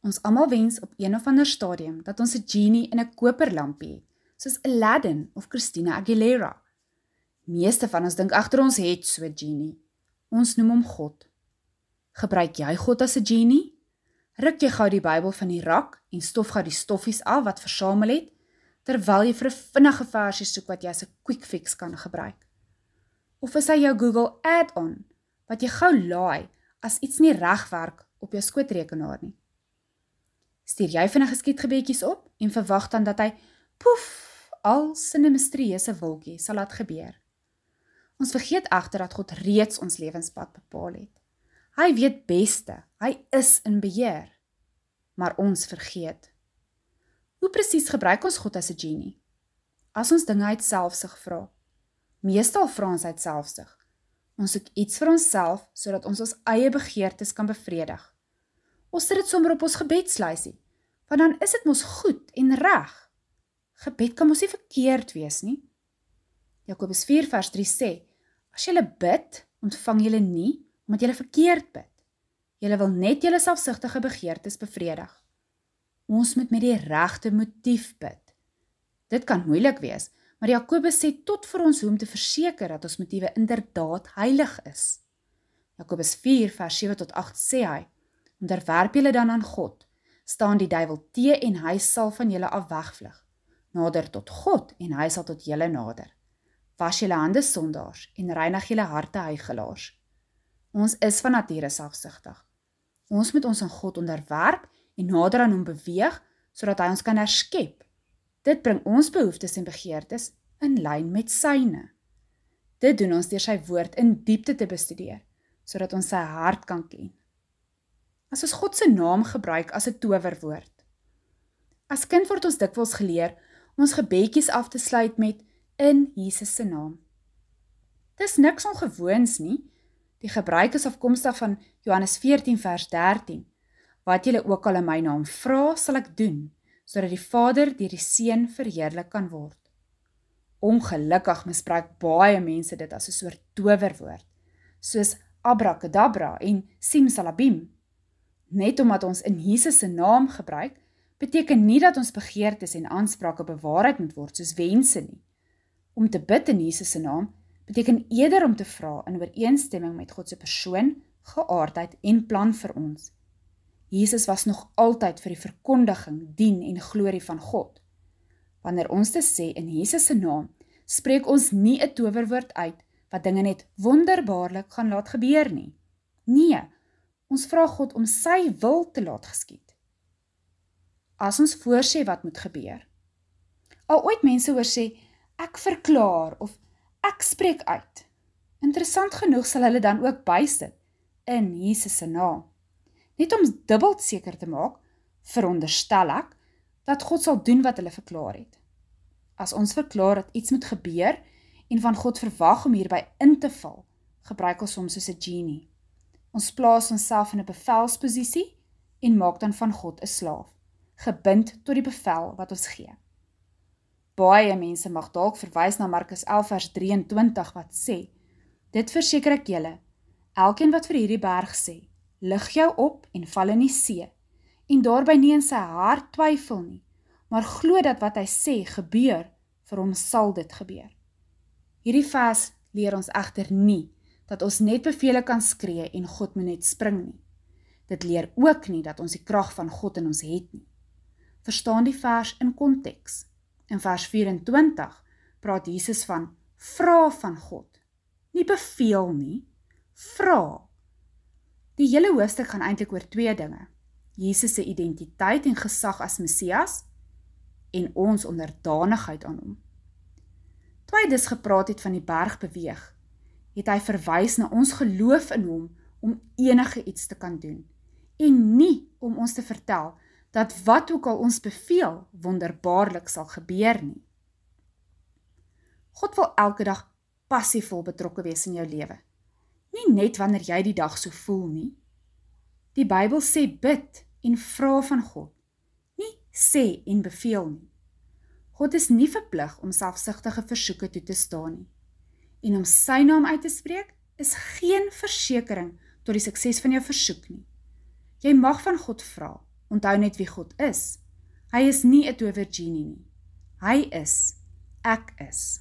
Ons almal wens op een of ander stadium dat ons 'n genie in 'n koperlampie het, soos Aladdin of Christina Aguilera. Meeste van ons dink agter ons het so 'n genie. Ons noem hom God. Gebruik jy God as 'n genie? Ruk jy gou die Bybel van die rak en stof gou die stoffies af wat versamel het, terwyl jy vir 'n vinnige versie soek wat jy as 'n quick fix kan gebruik? Of is hy jou Google add-on wat jy gou laai as iets nie reg werk op jou skootrekenaar nie? Stuur jy vinnige skietgebedjies op en verwag dan dat hy poef al sin 'n misterieuse wolkie sal laat gebeur. Ons vergeet egter dat God reeds ons lewenspad bepaal het. Hy weet beste. Hy is in beheer. Maar ons vergeet. Hoe presies gebruik ons God as 'n genie? As ons dinge uit selfsug vra. Meestal vra ons uit selfsug. Ons soek iets vir onsself sodat ons ons eie begeertes kan bevredig. Ons sit dit sommer op ons gebedslysie. Want dan is dit mos goed en reg. Gebed kan mos nie verkeerd wees nie. Jakobus 4 vers 3 sê: As jy bid, ontvang jy nie omdat jy verkeerd bid. Jy wil net jou selfsugtige begeertes bevredig. Ons moet met die regte motief bid. Dit kan moeilik wees, maar Jakobus sê tot vir ons hoe om te verseker dat ons motiewe inderdaad heilig is. Jakobus 4 vers 7 tot 8 sê hy: Onderwerp julle dan aan God, staan die duiwel te en hy sal van julle af wegvlug. Nader tot God en hy sal tot julle nader. Was julle hande sondaars en reinig julle harte heiligelaars. Ons is van nature selfsugtig. Ons moet ons aan God onderwerp en nader aan hom beweeg sodat hy ons kan herskep. Dit bring ons behoeftes en begeertes in lyn met syne. Dit doen ons deur sy woord in diepte te bestudeer sodat ons sy hart kan ken as ons God se naam gebruik as 'n towerwoord. As kind word ons dikwels geleer om ons gebedjies af te sluit met in Jesus se naam. Dis niks ongewoons nie. Die gebruik is afkomstig van Johannes 14 vers 13. Wat julle ook al in my naam vra, sal ek doen, sodat die Vader deur die Seun verheerlik kan word. Ongelukkig misbruik baie mense dit as 'n soort towerwoord, soos abrakadabra en simsalabim net omdat ons in Jesus se naam gebruik, beteken nie dat ons begeertes en aansprake bewaarheid moet word soos wense nie. Om te bid in Jesus se naam beteken eerder om te vra in ooreenstemming met God se persoon, geaardheid en plan vir ons. Jesus was nog altyd vir die verkondiging, dien en glorie van God. Wanneer ons dit sê in Jesus se naam, spreek ons nie 'n towerwoord uit wat dinge net wonderbaarlik gaan laat gebeur nie. Nee, Ons vra God om sy wil te laat geskied. As ons voorsê wat moet gebeur. Al ooit mense hoor sê ek verklaar of ek spreek uit. Interessant genoeg sal hulle dan ook bysit in Jesus se naam. Net om dubbel seker te maak, veronderstel ek dat God sal doen wat hulle verklaar het. As ons verklaar dat iets moet gebeur en van God verwag om hierby in te val, gebruik ons hom soos 'n genie. Ons plaas onsself in 'n bevelsposisie en maak dan van God 'n slaaf, gebind tot die bevel wat ons gee. Baie mense mag dalk verwys na Markus 11 vers 23 wat sê: Dit verseker ek julle, elkeen wat vir hierdie berg sê, lig jou op en val in die see, en daarby nie in sy hart twyfel nie, maar glo dat wat hy sê gebeur, vir hom sal dit gebeur. Hierdie vers leer ons egter nie dat ons net bevele kan skree en God moet net spring nie. Dit leer ook nie dat ons die krag van God in ons het nie. Verstaan die vers in konteks. In vers 24 praat Jesus van vra van God. Nie beveel nie, vra. Die hele hoofstuk gaan eintlik oor twee dinge. Jesus se identiteit en gesag as Messias en ons onderdanigheid aan hom. Toe hy dus gepraat het van die berg beweeg, het hy verwys na ons geloof in hom om enige iets te kan doen en nie om ons te vertel dat wat ook al ons beveel wonderbaarlik sal gebeur nie. God wil elke dag passievol betrokke wees in jou lewe. Nie net wanneer jy die dag so voel nie. Die Bybel sê bid en vra van God, nie sê en beveel nie. God is nie verplig om selfsugtige versoeke toe te staan nie en om sy naam uit te spreek is geen versekering tot die sukses van jou versoek nie. Jy mag van God vra, Onthou net wie God is. Hy is nie 'n tower genie nie. Hy is ek is.